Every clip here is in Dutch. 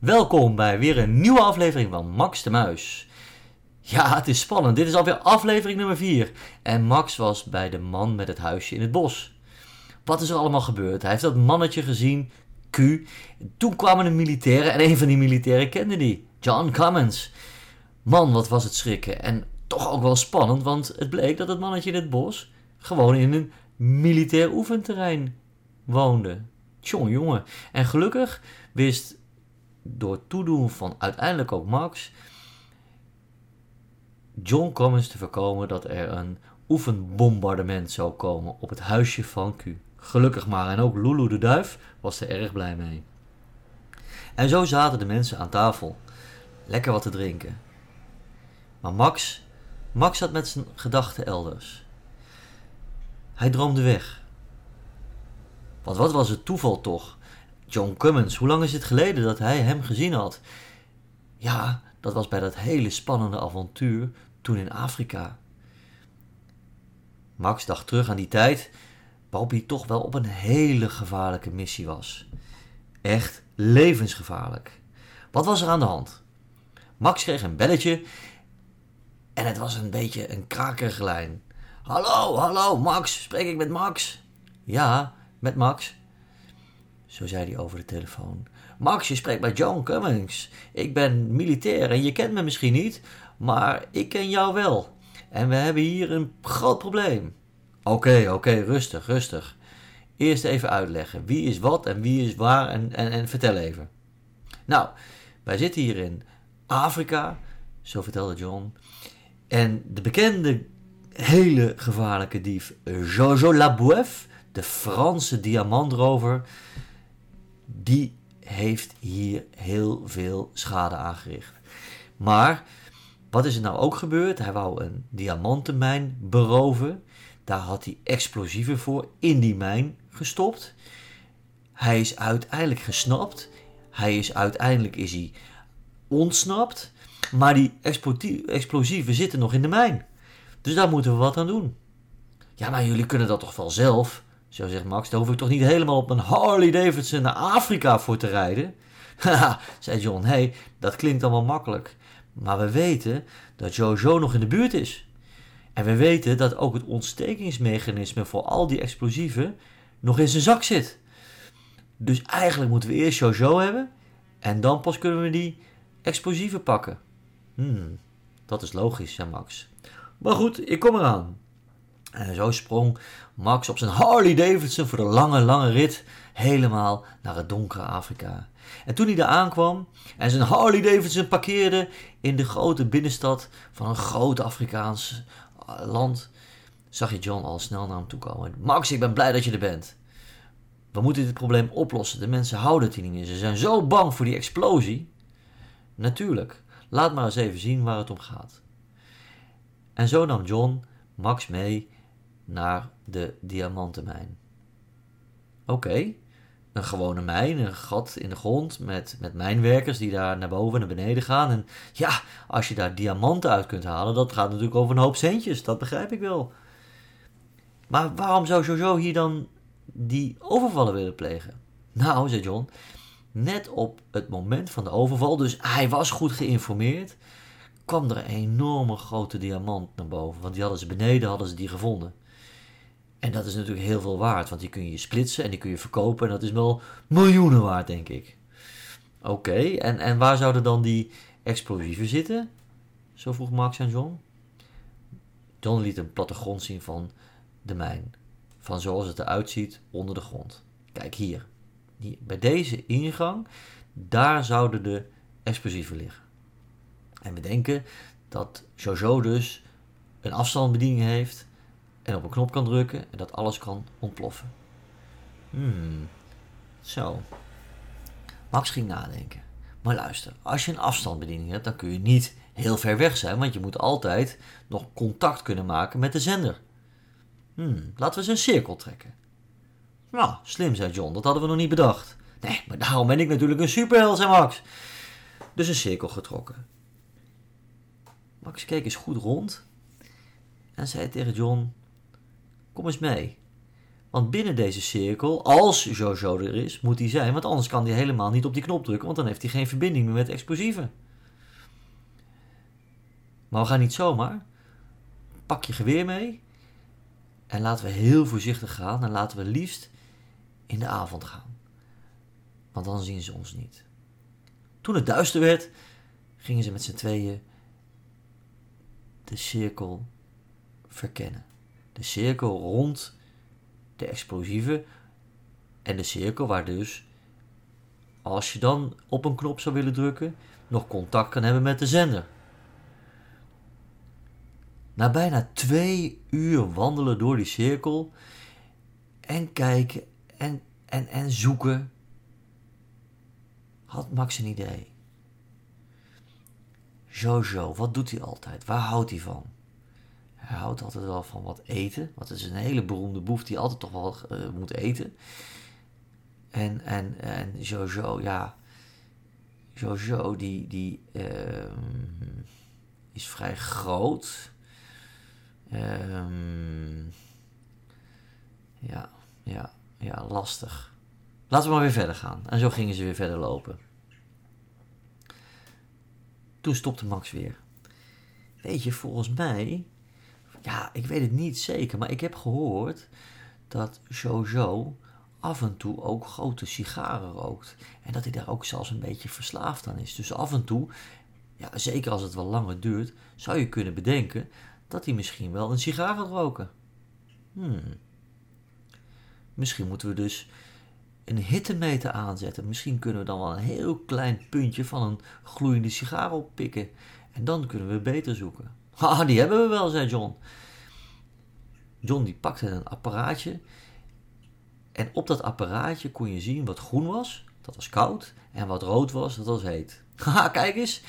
Welkom bij weer een nieuwe aflevering van Max de Muis. Ja, het is spannend. Dit is alweer aflevering nummer 4. En Max was bij de man met het huisje in het bos. Wat is er allemaal gebeurd? Hij heeft dat mannetje gezien, Q. Toen kwamen de militairen en een van die militairen kende die, John Cummins. Man, wat was het schrikken. En toch ook wel spannend, want het bleek dat het mannetje in het bos gewoon in een militair oefenterrein woonde. Tjong, jongen. En gelukkig wist door toedoen van uiteindelijk ook Max John Cummins te voorkomen dat er een oefenbombardement zou komen op het huisje van Q. Gelukkig maar. En ook Lulu de Duif was er erg blij mee. En zo zaten de mensen aan tafel. Lekker wat te drinken. Maar Max, Max zat met zijn gedachten elders. Hij droomde weg. Want wat was het toeval toch? John Cummins, hoe lang is het geleden dat hij hem gezien had? Ja, dat was bij dat hele spannende avontuur toen in Afrika. Max dacht terug aan die tijd waarop hij toch wel op een hele gevaarlijke missie was. Echt levensgevaarlijk. Wat was er aan de hand? Max kreeg een belletje en het was een beetje een krakerige lijn. Hallo, hallo, Max, spreek ik met Max? Ja, met Max. Zo zei hij over de telefoon. Max, je spreekt bij John Cummings. Ik ben militair en je kent me misschien niet, maar ik ken jou wel. En we hebben hier een groot probleem. Oké, oké, rustig, rustig. Eerst even uitleggen. Wie is wat en wie is waar en, en, en vertel even. Nou, wij zitten hier in Afrika, zo vertelde John. En de bekende, hele gevaarlijke dief Jojo Labouef, de Franse diamantrover, die heeft hier heel veel schade aangericht. Maar wat is er nou ook gebeurd? Hij wou een diamantenmijn beroven. Daar had hij explosieven voor in die mijn gestopt. Hij is uiteindelijk gesnapt. Hij is uiteindelijk is hij ontsnapt. Maar die explosieven zitten nog in de mijn. Dus daar moeten we wat aan doen. Ja, maar jullie kunnen dat toch wel zelf? Zo zegt Max, daar hoef ik toch niet helemaal op een Harley Davidson naar Afrika voor te rijden? Haha, zei John, hé, hey, dat klinkt allemaal makkelijk. Maar we weten dat Jojo nog in de buurt is. En we weten dat ook het ontstekingsmechanisme voor al die explosieven nog in zijn zak zit. Dus eigenlijk moeten we eerst Jojo hebben en dan pas kunnen we die explosieven pakken. Hmm, dat is logisch, zei Max. Maar goed, ik kom eraan. En zo sprong Max op zijn Harley Davidson voor de lange, lange rit helemaal naar het donkere Afrika. En toen hij daar aankwam en zijn Harley Davidson parkeerde in de grote binnenstad van een groot Afrikaans eh, land, zag je John al snel naar hem toe komen. Max, ik ben blij dat je er bent. We moeten dit probleem oplossen. De mensen houden het hier niet meer. Ze zijn zo bang voor die explosie. Natuurlijk, laat maar eens even zien waar het om gaat. En zo nam John Max mee naar de diamantenmijn. Oké, een gewone mijn, een gat in de grond met, met mijnwerkers die daar naar boven en naar beneden gaan. En ja, als je daar diamanten uit kunt halen, dat gaat natuurlijk over een hoop centjes, dat begrijp ik wel. Maar waarom zou Jojo hier dan die overvallen willen plegen? Nou, zei John, net op het moment van de overval, dus hij was goed geïnformeerd, kwam er een enorme grote diamant naar boven. Want die hadden ze beneden, hadden ze die gevonden. En dat is natuurlijk heel veel waard, want die kun je splitsen en die kun je verkopen. En dat is wel miljoenen waard, denk ik. Oké, en, en waar zouden dan die explosieven zitten? Zo vroeg Max aan John. John liet een plattegrond zien van de mijn. Van zoals het eruit ziet onder de grond. Kijk hier. hier. Bij deze ingang, daar zouden de explosieven liggen. En we denken dat Jojo dus een afstandsbediening heeft en op een knop kan drukken en dat alles kan ontploffen. Hmm, zo. Max ging nadenken. Maar luister, als je een afstandsbediening hebt, dan kun je niet heel ver weg zijn, want je moet altijd nog contact kunnen maken met de zender. Hmm, laten we eens een cirkel trekken. Nou, slim, zei John, dat hadden we nog niet bedacht. Nee, maar daarom ben ik natuurlijk een superheld, zei Max. Dus een cirkel getrokken. Max keek eens goed rond en zei tegen John: Kom eens mee. Want binnen deze cirkel, als Jojo er is, moet hij zijn. Want anders kan hij helemaal niet op die knop drukken, want dan heeft hij geen verbinding meer met explosieven. Maar we gaan niet zomaar. Pak je geweer mee. En laten we heel voorzichtig gaan. En laten we liefst in de avond gaan. Want dan zien ze ons niet. Toen het duister werd, gingen ze met z'n tweeën de cirkel verkennen. De cirkel rond de explosieven en de cirkel waar dus, als je dan op een knop zou willen drukken, nog contact kan hebben met de zender. Na bijna twee uur wandelen door die cirkel en kijken en, en, en zoeken, had Max een idee. Jojo, wat doet hij altijd? Waar houdt hij van? Hij houdt altijd wel van wat eten. Want het is een hele beroemde boef die altijd toch wel uh, moet eten. En, en, en Jojo, ja. Jojo, die, die uh, is vrij groot. Um, ja, ja, ja, lastig. Laten we maar weer verder gaan. En zo gingen ze weer verder lopen. Toen stopte Max weer. Weet je, volgens mij, ja, ik weet het niet zeker, maar ik heb gehoord dat Jojo af en toe ook grote sigaren rookt. En dat hij daar ook zelfs een beetje verslaafd aan is. Dus af en toe, ja, zeker als het wel langer duurt, zou je kunnen bedenken dat hij misschien wel een sigaar gaat roken. Hmm. Misschien moeten we dus een hittemeter aanzetten. Misschien kunnen we dan wel een heel klein puntje van een gloeiende sigaar oppikken. En dan kunnen we beter zoeken. Ha, die hebben we wel, zei John. John die pakte een apparaatje. En op dat apparaatje kon je zien wat groen was, dat was koud. En wat rood was, dat was heet. Haha, kijk eens.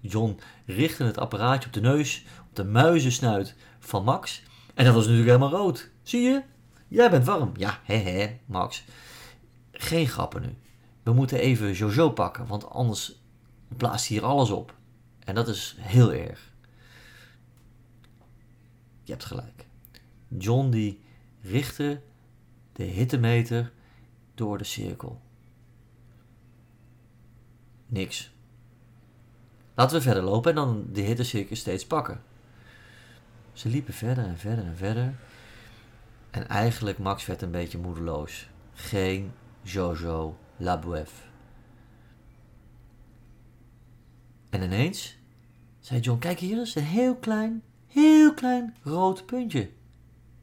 John richtte het apparaatje op de neus, op de muizensnuit van Max. En dat was natuurlijk helemaal rood. Zie je? Jij bent warm. Ja, hè hè, Max. Geen grappen nu. We moeten even Jojo pakken, want anders blaast hier alles op. En dat is heel erg. Je hebt gelijk. John die richtte de hittemeter door de cirkel. Niks. Laten we verder lopen en dan de hittecirkel steeds pakken. Ze liepen verder en verder en verder. En eigenlijk Max werd een beetje moedeloos. Geen Jojo Labouef. En ineens zei John, kijk hier eens, een heel klein, heel klein rood puntje.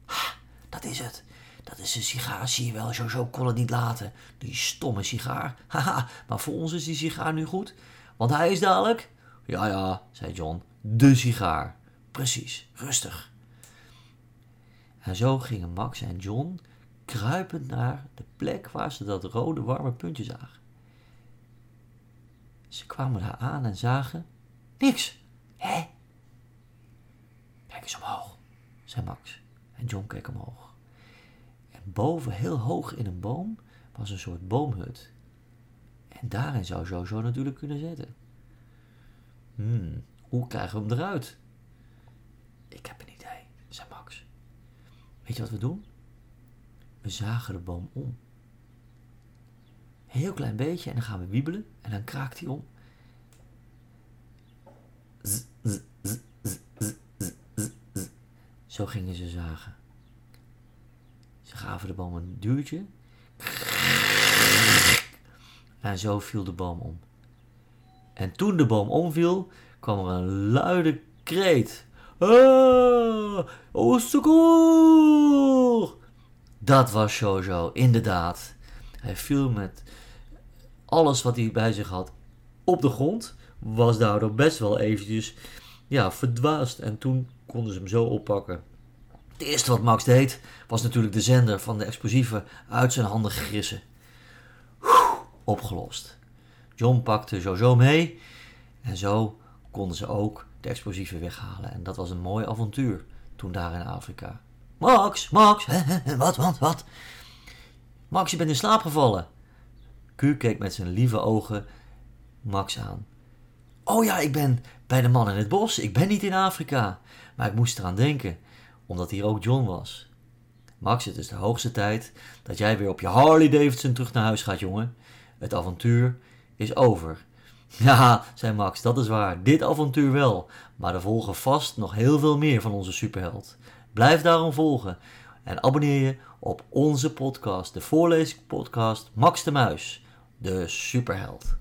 Ha, dat is het. Dat is een sigaar, zie je wel. Jojo kon het niet laten. Die stomme sigaar. Haha, maar voor ons is die sigaar nu goed. Want hij is dadelijk... Ja, ja, zei John. De sigaar. Precies, rustig. En zo gingen Max en John kruipend naar de plek waar ze dat rode warme puntje zagen. Ze kwamen daar aan en zagen niks. Hé? Kijk eens omhoog, zei Max. En John keek omhoog. En boven, heel hoog in een boom, was een soort boomhut. En daarin zou Jojo natuurlijk kunnen zitten. Hmm, hoe krijgen we hem eruit? Ik heb een idee, zei Max. Weet je wat we doen? We zagen de boom om. Heel klein beetje en dan gaan we wiebelen en dan kraakt hij om. Zo gingen ze zagen. Ze gaven de boom een duwtje. En zo viel de boom om. En toen de boom omviel, kwam er een luide kreet. Ah, au secours! Dat was Jojo, inderdaad. Hij viel met alles wat hij bij zich had op de grond. Was daardoor best wel eventjes ja, verdwaasd. En toen konden ze hem zo oppakken. Het eerste wat Max deed, was natuurlijk de zender van de explosieven uit zijn handen grissen. opgelost. John pakte Jojo mee. En zo konden ze ook de explosieven weghalen. En dat was een mooi avontuur toen daar in Afrika. Max, Max, wat, wat, wat? Max, je bent in slaap gevallen. Q keek met zijn lieve ogen Max aan. Oh ja, ik ben bij de man in het bos. Ik ben niet in Afrika. Maar ik moest eraan denken, omdat hier ook John was. Max, het is de hoogste tijd dat jij weer op je Harley Davidson terug naar huis gaat, jongen. Het avontuur is over. Ja, zei Max, dat is waar. Dit avontuur wel. Maar er volgen vast nog heel veel meer van onze superheld. Blijf daarom volgen en abonneer je op onze podcast, de voorleespodcast Max de Muis, de superheld.